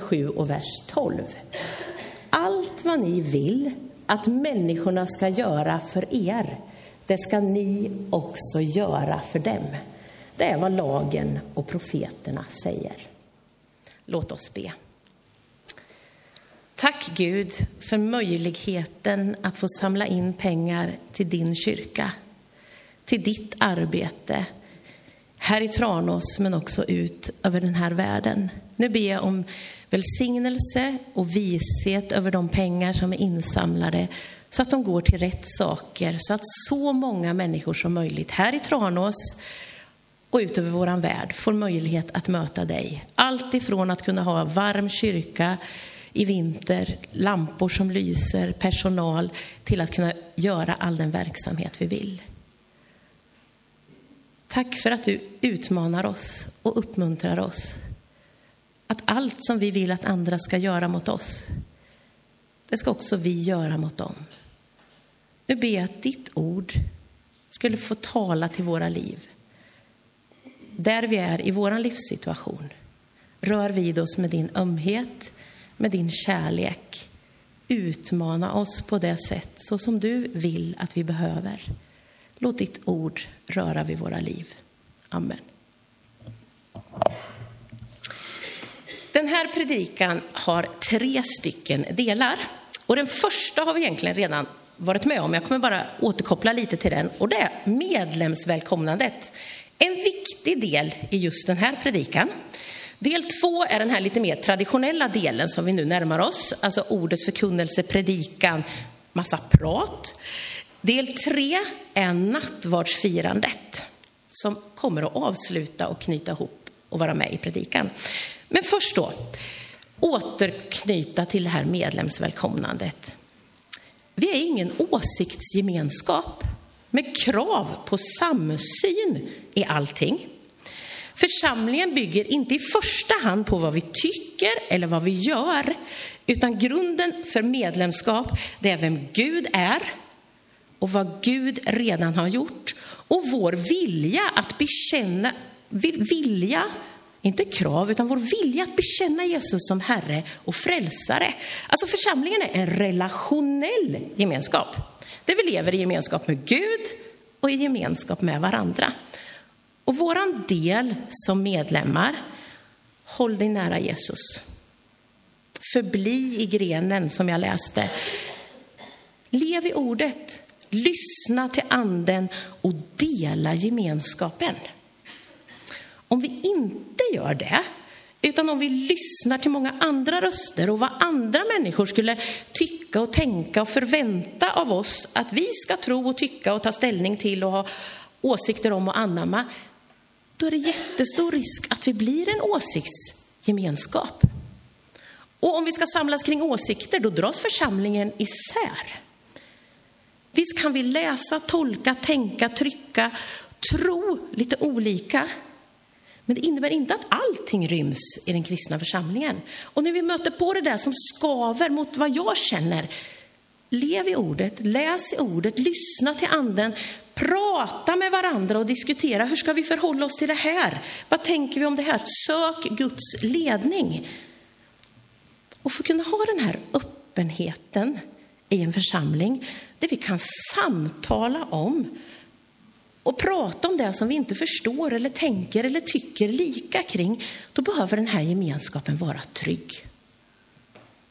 7 och vers 12. Allt vad ni vill att människorna ska göra för er, det ska ni också göra för dem. Det är vad lagen och profeterna säger. Låt oss be. Tack Gud för möjligheten att få samla in pengar till din kyrka, till ditt arbete här i Tranås men också ut över den här världen. Nu ber jag om välsignelse och vishet över de pengar som är insamlade så att de går till rätt saker, så att så många människor som möjligt här i Tranås och ut över vår värld får möjlighet att möta dig. Allt ifrån att kunna ha varm kyrka i vinter, lampor som lyser, personal, till att kunna göra all den verksamhet vi vill. Tack för att du utmanar oss och uppmuntrar oss. Att allt som vi vill att andra ska göra mot oss, det ska också vi göra mot dem. Nu ber jag att ditt ord skulle få tala till våra liv. Där vi är i vår livssituation. Rör vid oss med din ömhet, med din kärlek. Utmana oss på det sätt så som du vill att vi behöver. Låt ditt ord röra vid våra liv. Amen. Här predikan har tre stycken delar. Och den första har vi egentligen redan varit med om. Jag kommer bara återkoppla lite till den. Och det är medlemsvälkomnandet. En viktig del i just den här predikan. Del två är den här lite mer traditionella delen som vi nu närmar oss. Alltså ordets förkunnelse, predikan, massa prat. Del tre är nattvardsfirandet som kommer att avsluta och knyta ihop och vara med i predikan. Men först då, återknyta till det här medlemsvälkomnandet. Vi är ingen åsiktsgemenskap med krav på samsyn i allting. Församlingen bygger inte i första hand på vad vi tycker eller vad vi gör, utan grunden för medlemskap det är vem Gud är och vad Gud redan har gjort och vår vilja att bekänna, vilja, inte krav, utan vår vilja att bekänna Jesus som Herre och frälsare. Alltså församlingen är en relationell gemenskap. Där vi lever i gemenskap med Gud och i gemenskap med varandra. Och våran del som medlemmar, håll dig nära Jesus. Förbli i grenen som jag läste. Lev i ordet, lyssna till anden och dela gemenskapen. Om vi inte gör det, utan om vi lyssnar till många andra röster och vad andra människor skulle tycka och tänka och förvänta av oss att vi ska tro och tycka och ta ställning till och ha åsikter om och anamma, då är det jättestor risk att vi blir en åsiktsgemenskap. Och om vi ska samlas kring åsikter, då dras församlingen isär. Visst kan vi läsa, tolka, tänka, trycka, tro lite olika. Men det innebär inte att allting ryms i den kristna församlingen. Och när vi möter på det där som skaver mot vad jag känner, lev i ordet, läs i ordet, lyssna till anden, prata med varandra och diskutera hur ska vi förhålla oss till det här? Vad tänker vi om det här? Sök Guds ledning. Och för att kunna ha den här öppenheten i en församling där vi kan samtala om och prata om det som vi inte förstår eller tänker eller tycker lika kring, då behöver den här gemenskapen vara trygg.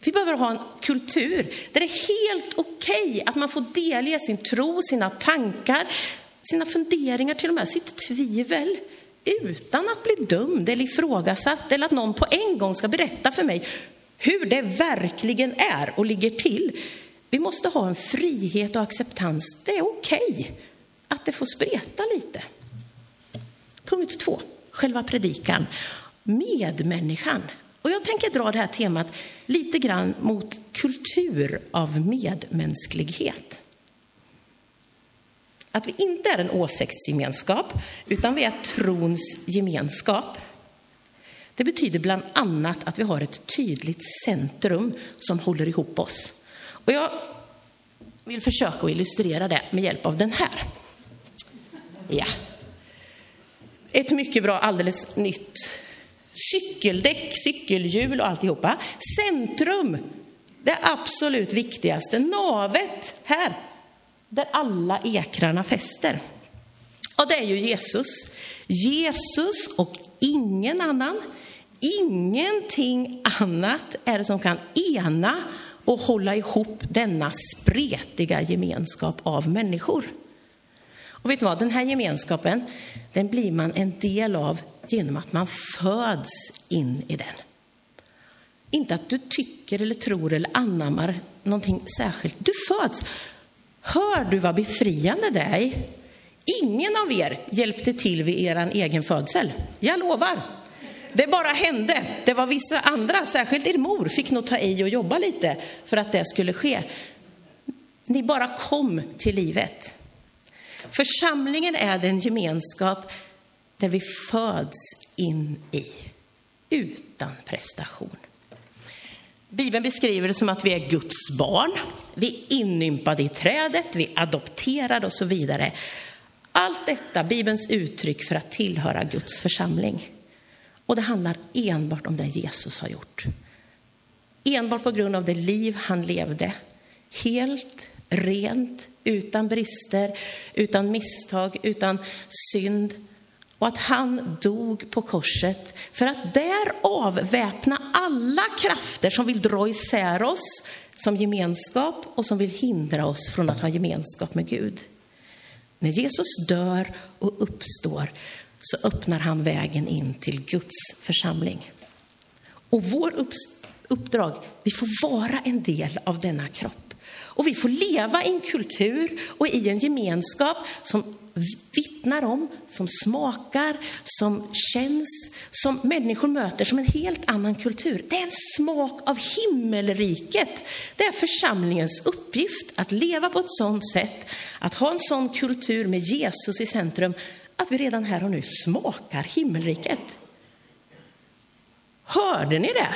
Vi behöver ha en kultur där det är helt okej okay att man får delge sin tro, sina tankar, sina funderingar, till och med sitt tvivel utan att bli dömd eller ifrågasatt eller att någon på en gång ska berätta för mig hur det verkligen är och ligger till. Vi måste ha en frihet och acceptans. Det är okej okay att det får spreta lite. Punkt två, själva predikan. Medmänniskan. Och jag tänker dra det här temat lite grann mot kultur av medmänsklighet. Att vi inte är en åsiktsgemenskap, utan vi är trons gemenskap. Det betyder bland annat att vi har ett tydligt centrum som håller ihop oss. Och jag vill försöka illustrera det med hjälp av den här. Ja. Ett mycket bra, alldeles nytt cykeldäck, cykelhjul och alltihopa. Centrum, det absolut viktigaste, navet här, där alla ekrarna fäster. Och det är ju Jesus. Jesus och ingen annan. Ingenting annat är det som kan ena och hålla ihop denna spretiga gemenskap av människor. Och vet du vad, den här gemenskapen, den blir man en del av genom att man föds in i den. Inte att du tycker eller tror eller anammar någonting särskilt. Du föds. Hör du vad befriande det är? Ingen av er hjälpte till vid er egen födsel. Jag lovar. Det bara hände. Det var vissa andra, särskilt er mor, fick nog ta i och jobba lite för att det skulle ske. Ni bara kom till livet. Församlingen är den gemenskap där vi föds in i, utan prestation. Bibeln beskriver det som att vi är Guds barn, vi är inympade i trädet, vi är adopterade och så vidare. Allt detta, Bibelns uttryck för att tillhöra Guds församling. Och det handlar enbart om det Jesus har gjort. Enbart på grund av det liv han levde. Helt, rent, utan brister, utan misstag, utan synd. Och att han dog på korset för att där avväpna alla krafter som vill dra isär oss som gemenskap och som vill hindra oss från att ha gemenskap med Gud. När Jesus dör och uppstår så öppnar han vägen in till Guds församling. Och vår uppdrag, vi får vara en del av denna kropp. Och vi får leva i en kultur och i en gemenskap som vittnar om, som smakar, som känns, som människor möter som en helt annan kultur. Det är en smak av himmelriket. Det är församlingens uppgift att leva på ett sådant sätt, att ha en sån kultur med Jesus i centrum, att vi redan här och nu smakar himmelriket. Hörde ni det?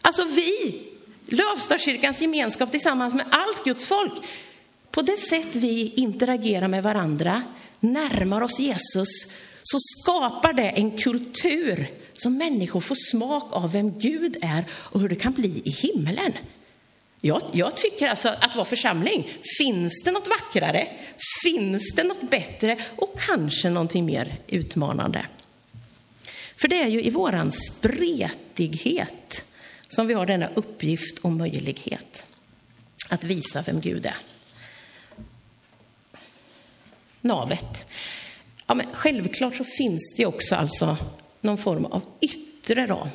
Alltså vi, Lövstakyrkans gemenskap tillsammans med allt Guds folk, på det sätt vi interagerar med varandra, närmar oss Jesus, så skapar det en kultur som människor får smak av vem Gud är och hur det kan bli i himmelen. Jag, jag, tycker alltså att vara församling, finns det något vackrare? Finns det något bättre? Och kanske någonting mer utmanande? För det är ju i våran spretighet som vi har denna uppgift och möjlighet att visa vem Gud är. Navet. Ja, men självklart så finns det också alltså någon form av yttre ram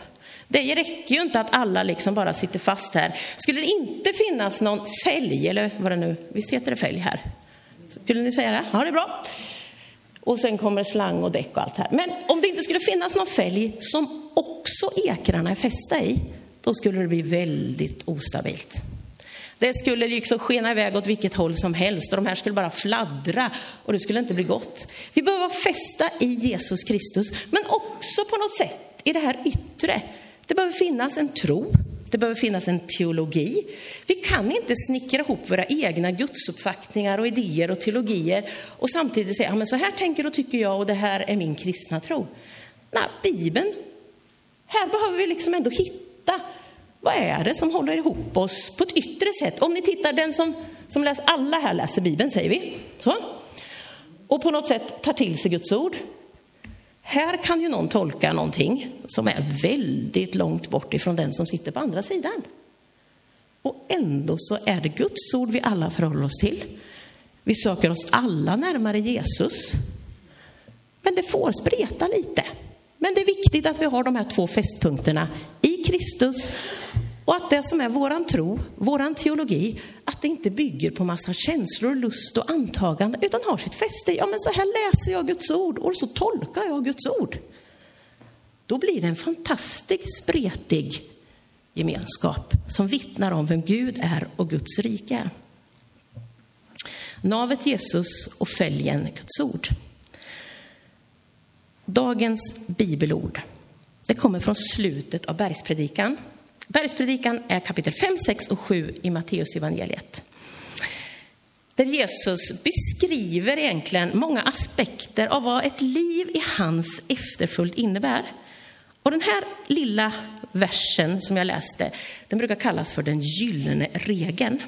det räcker ju inte att alla liksom bara sitter fast här. Skulle det inte finnas någon fälg, eller vad det nu, visst heter det fälg här? Skulle ni säga det? Ja, det är bra. Och sen kommer slang och däck och allt här. Men om det inte skulle finnas någon fälg som också ekrarna är fästa i, då skulle det bli väldigt ostabilt. Det skulle liksom skena iväg åt vilket håll som helst och de här skulle bara fladdra och det skulle inte bli gott. Vi behöver vara fästa i Jesus Kristus, men också på något sätt i det här yttre det behöver finnas en tro, det behöver finnas en teologi. Vi kan inte snickra ihop våra egna gudsuppfattningar och idéer och teologier och samtidigt säga, ja, men så här tänker och tycker jag och det här är min kristna tro. Nej, Bibeln, här behöver vi liksom ändå hitta vad är det som håller ihop oss på ett yttre sätt? Om ni tittar, den som, som läser, alla här läser Bibeln säger vi. Så. Och på något sätt tar till sig Guds ord. Här kan ju någon tolka någonting som är väldigt långt bort ifrån den som sitter på andra sidan. Och ändå så är det Guds ord vi alla förhåller oss till. Vi söker oss alla närmare Jesus. Men det får spreta lite. Men det är viktigt att vi har de här två fästpunkterna i Kristus och att det som är våran tro, våran teologi, att det inte bygger på massa känslor, lust och antagande, utan har sitt fäste ja men så här läser jag Guds ord och så tolkar jag Guds ord. Då blir det en fantastiskt spretig gemenskap som vittnar om vem Gud är och Guds rike är. Navet Jesus och fälgen Guds ord. Dagens bibelord, det kommer från slutet av bergspredikan Bergspredikan är kapitel 5, 6 och 7 i Matteus evangeliet. där Jesus beskriver egentligen många aspekter av vad ett liv i hans efterföljd innebär. Och den här lilla versen som jag läste, den brukar kallas för den gyllene regeln.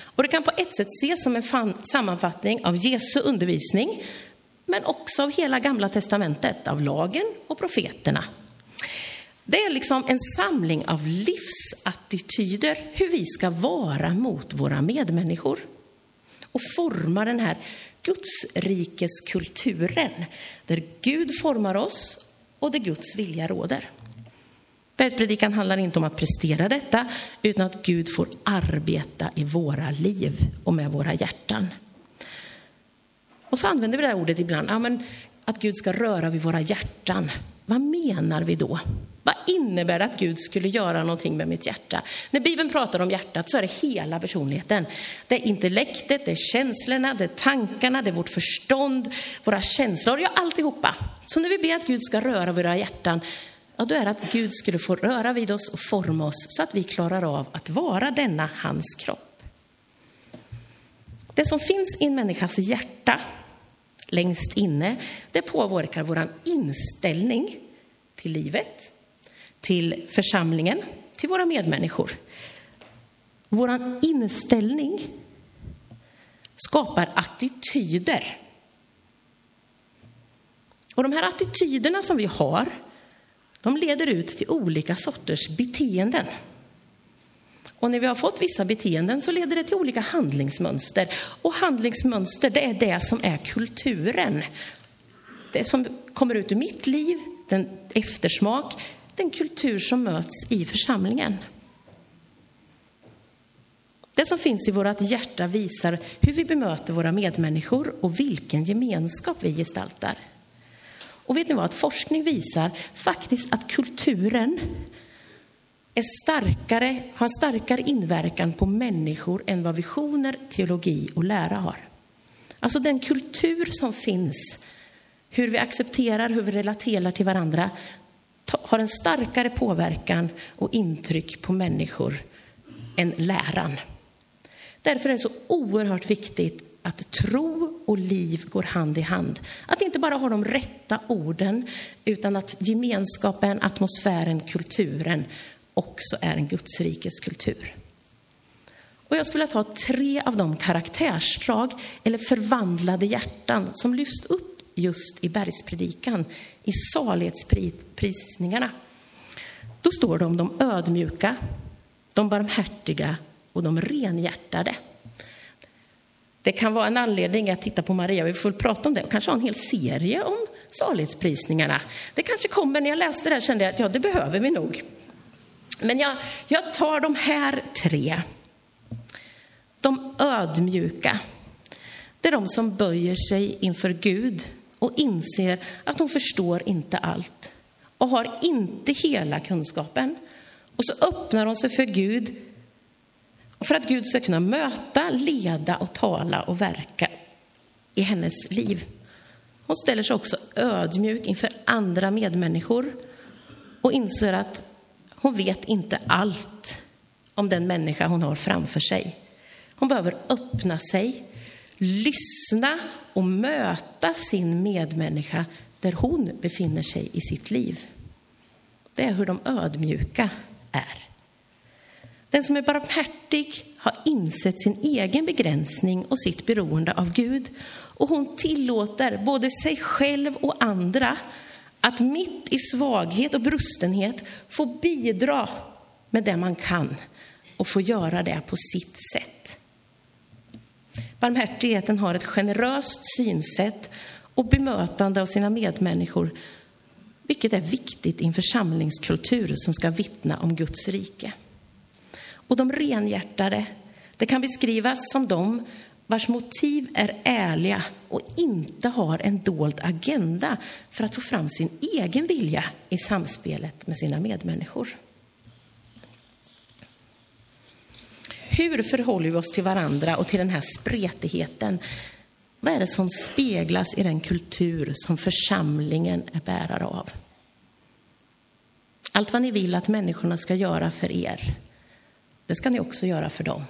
Och det kan på ett sätt ses som en sammanfattning av Jesu undervisning, men också av hela Gamla testamentet, av lagen och profeterna. Det är liksom en samling av livsattityder, hur vi ska vara mot våra medmänniskor. Och forma den här Gudsrikeskulturen, där Gud formar oss och där Guds vilja råder. Bergspredikan handlar inte om att prestera detta, utan att Gud får arbeta i våra liv och med våra hjärtan. Och så använder vi det här ordet ibland, ja, men att Gud ska röra vid våra hjärtan. Vad menar vi då? Vad innebär det att Gud skulle göra någonting med mitt hjärta? När Bibeln pratar om hjärtat så är det hela personligheten. Det är intellektet, det är känslorna, det är tankarna, det är vårt förstånd, våra känslor, ja alltihopa. Så när vi ber att Gud ska röra våra hjärtan, ja då är det att Gud skulle få röra vid oss och forma oss så att vi klarar av att vara denna hans kropp. Det som finns i en människas hjärta, längst inne, det påverkar vår inställning till livet, till församlingen, till våra medmänniskor. Vår inställning skapar attityder. Och de här attityderna som vi har, de leder ut till olika sorters beteenden. Och när vi har fått vissa beteenden så leder det till olika handlingsmönster. Och handlingsmönster, det är det som är kulturen. Det som kommer ut ur mitt liv, den eftersmak, den kultur som möts i församlingen. Det som finns i vårt hjärta visar hur vi bemöter våra medmänniskor och vilken gemenskap vi gestaltar. Och vet ni vad? Att forskning visar faktiskt att kulturen är starkare, har starkare inverkan på människor än vad visioner, teologi och lära har. Alltså den kultur som finns, hur vi accepterar, hur vi relaterar till varandra, har en starkare påverkan och intryck på människor än läran. Därför är det så oerhört viktigt att tro och liv går hand i hand. Att inte bara ha de rätta orden, utan att gemenskapen, atmosfären, kulturen också är en Gudsrikes kultur. Och jag skulle ta tre av de karaktärsdrag, eller förvandlade hjärtan, som lyfts upp just i bergspredikan, i salighetsprisningarna. Då står det om de ödmjuka, de barmhärtiga och de renhjärtade. Det kan vara en anledning att titta på Maria, vi får prata om det och kanske ha en hel serie om salighetsprisningarna. Det kanske kommer, när jag läste det här kände jag att ja, det behöver vi nog. Men jag, jag tar de här tre. De ödmjuka. Det är de som böjer sig inför Gud och inser att hon förstår inte allt och har inte hela kunskapen. Och så öppnar hon sig för Gud för att Gud ska kunna möta, leda och tala och verka i hennes liv. Hon ställer sig också ödmjuk inför andra medmänniskor och inser att hon vet inte allt om den människa hon har framför sig. Hon behöver öppna sig, lyssna och möta sin medmänniska där hon befinner sig i sitt liv. Det är hur de ödmjuka är. Den som är barmhärtig har insett sin egen begränsning och sitt beroende av Gud. Och hon tillåter både sig själv och andra att mitt i svaghet och brustenhet få bidra med det man kan och få göra det på sitt sätt. Barmhärtigheten har ett generöst synsätt och bemötande av sina medmänniskor, vilket är viktigt i en församlingskultur som ska vittna om Guds rike. Och de renhjärtade, det kan beskrivas som de vars motiv är ärliga och inte har en dold agenda för att få fram sin egen vilja i samspelet med sina medmänniskor. Hur förhåller vi oss till varandra och till den här spretigheten? Vad är det som speglas i den kultur som församlingen är bärare av? Allt vad ni vill att människorna ska göra för er, det ska ni också göra för dem.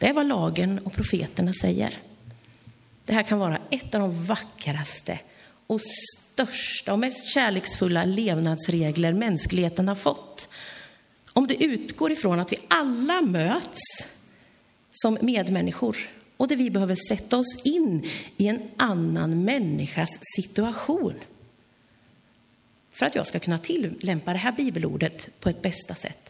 Det är vad lagen och profeterna säger. Det här kan vara ett av de vackraste och största och mest kärleksfulla levnadsregler mänskligheten har fått. Om det utgår ifrån att vi alla möts som medmänniskor och där vi behöver sätta oss in i en annan människas situation för att jag ska kunna tillämpa det här bibelordet på ett bästa sätt.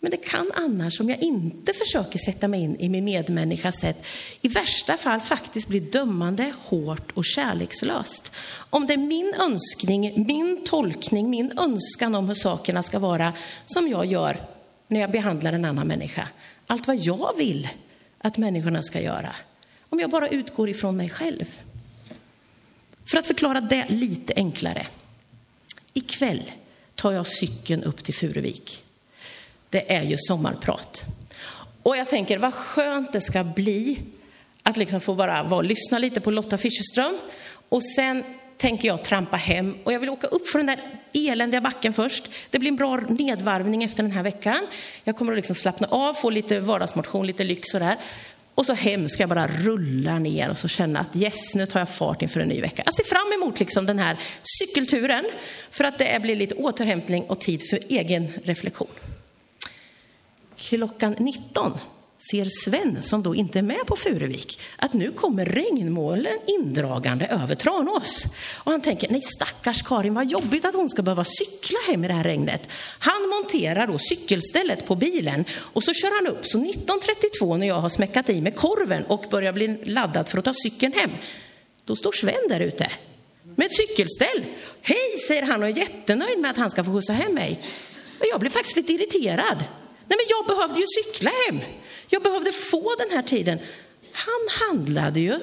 Men det kan annars, om jag inte försöker sätta mig in i min medmänniskas sätt, i värsta fall faktiskt bli dömande, hårt och kärlekslöst. Om det är min önskning, min tolkning, min önskan om hur sakerna ska vara som jag gör när jag behandlar en annan människa. Allt vad jag vill att människorna ska göra. Om jag bara utgår ifrån mig själv. För att förklara det lite enklare. Ikväll tar jag cykeln upp till Furuvik. Det är ju sommarprat. Och jag tänker vad skönt det ska bli att liksom få bara vara, lyssna lite på Lotta Fischerström. Och sen tänker jag trampa hem och jag vill åka upp för den där eländiga backen först. Det blir en bra nedvarvning efter den här veckan. Jag kommer att liksom slappna av, få lite vardagsmotion, lite lyx och där. Och så hem ska jag bara rulla ner och så känna att yes, nu tar jag fart inför en ny vecka. Jag ser fram emot liksom den här cykelturen för att det blir lite återhämtning och tid för egen reflektion. Klockan 19 ser Sven, som då inte är med på Furuvik, att nu kommer regnmolnen indragande över Tranås. Och han tänker, nej stackars Karin, vad jobbigt att hon ska behöva cykla hem i det här regnet. Han monterar då cykelstället på bilen och så kör han upp. Så 19.32 när jag har smäckat i med korven och börjar bli laddad för att ta cykeln hem, då står Sven där ute med ett cykelställ. Hej, säger han och är jättenöjd med att han ska få skjutsa hem mig. Och jag blir faktiskt lite irriterad. Nej, men jag behövde ju cykla hem. Jag behövde få den här tiden. Han handlade ju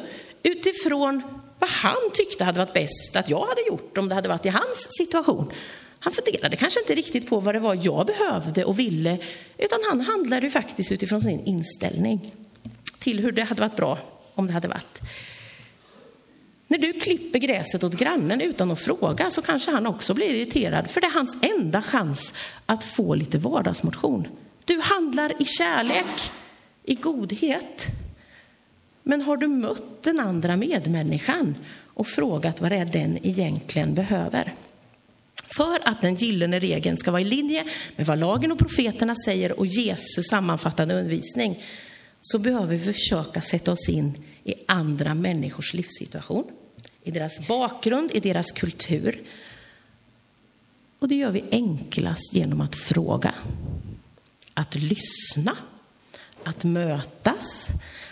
utifrån vad han tyckte hade varit bäst att jag hade gjort om det hade varit i hans situation. Han funderade kanske inte riktigt på vad det var jag behövde och ville, utan han handlade ju faktiskt utifrån sin inställning till hur det hade varit bra om det hade varit. När du klipper gräset åt grannen utan att fråga så kanske han också blir irriterad, för det är hans enda chans att få lite vardagsmotion. Du handlar i kärlek, i godhet. Men har du mött den andra medmänniskan och frågat vad det är den egentligen behöver? För att den gyllene regeln ska vara i linje med vad lagen och profeterna säger och Jesus sammanfattande undervisning så behöver vi försöka sätta oss in i andra människors livssituation, i deras bakgrund, i deras kultur. Och det gör vi enklast genom att fråga att lyssna, att mötas,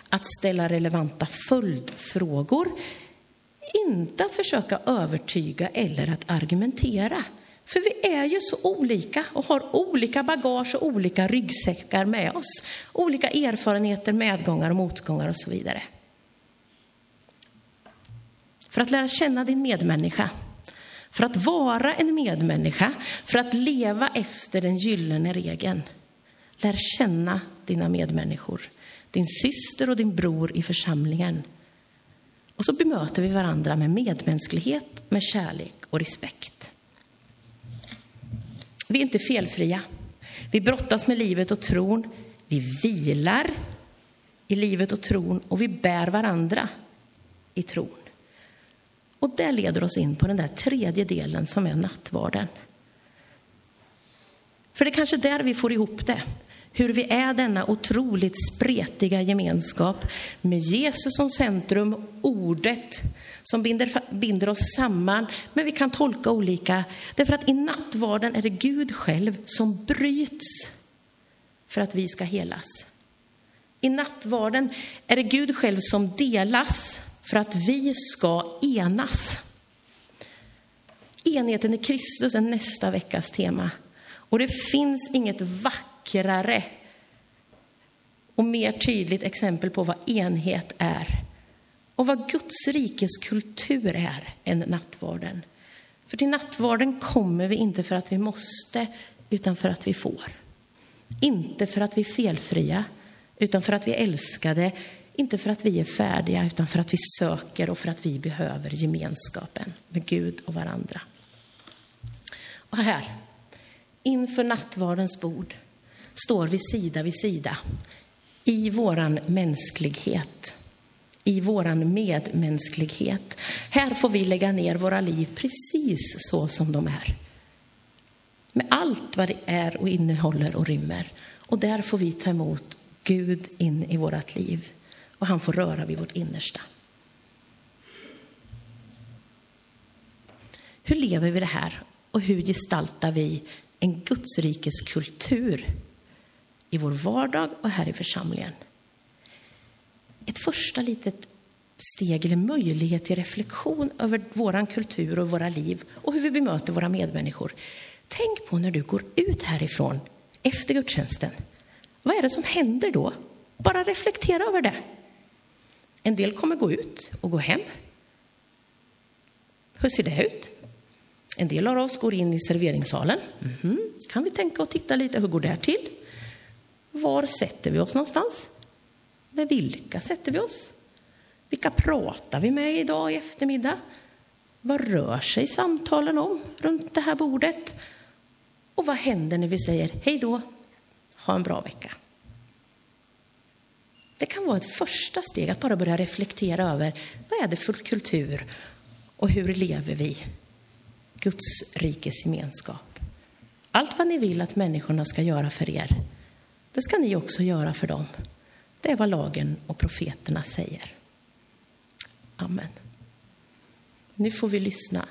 att ställa relevanta följdfrågor. Inte att försöka övertyga eller att argumentera. För vi är ju så olika och har olika bagage och olika ryggsäckar med oss. Olika erfarenheter, medgångar och motgångar och så vidare. För att lära känna din medmänniska, för att vara en medmänniska, för att leva efter den gyllene regeln Lär känna dina medmänniskor, din syster och din bror i församlingen. Och så bemöter vi varandra med medmänsklighet, med kärlek och respekt. Vi är inte felfria. Vi brottas med livet och tron. Vi vilar i livet och tron och vi bär varandra i tron. Och det leder oss in på den där tredje delen som är nattvarden. För det är kanske där vi får ihop det hur vi är denna otroligt spretiga gemenskap med Jesus som centrum, ordet som binder, binder oss samman, men vi kan tolka olika. Därför att i nattvarden är det Gud själv som bryts för att vi ska helas. I nattvarden är det Gud själv som delas för att vi ska enas. Enheten i Kristus är nästa veckas tema. Och det finns inget vackrare och mer tydligt exempel på vad enhet är och vad Guds rikes kultur är än nattvarden. För till nattvarden kommer vi inte för att vi måste, utan för att vi får. Inte för att vi är felfria, utan för att vi är älskade. Inte för att vi är färdiga, utan för att vi söker och för att vi behöver gemenskapen med Gud och varandra. Och här, inför nattvardens bord, står vi sida vid sida. i våran mänsklighet, i våran medmänsklighet. Här får vi lägga ner våra liv precis så som de är. Med allt vad det är och innehåller och rymmer. Och där får vi ta emot Gud in i vårt liv och han får röra vid vårt innersta. Hur lever vi det här och hur gestaltar vi en Gudsrikes kultur i vår vardag och här i församlingen? Ett första litet steg eller möjlighet till reflektion över vår kultur och våra liv och hur vi bemöter våra medmänniskor. Tänk på när du går ut härifrån efter gudstjänsten. Vad är det som händer då? Bara reflektera över det. En del kommer gå ut och gå hem. Hur ser det ut? En del av oss går in i serveringssalen. Mm -hmm. Kan vi tänka och titta lite, hur går det till? Var sätter vi oss någonstans? Med vilka sätter vi oss? Vilka pratar vi med idag i eftermiddag? Vad rör sig samtalen om runt det här bordet? Och vad händer när vi säger hej då, ha en bra vecka? Det kan vara ett första steg att bara börja reflektera över vad är det för kultur och hur lever vi Guds rikes gemenskap. Allt vad ni vill att människorna ska göra för er, det ska ni också göra för dem. Det är vad lagen och profeterna säger. Amen. Nu får vi lyssna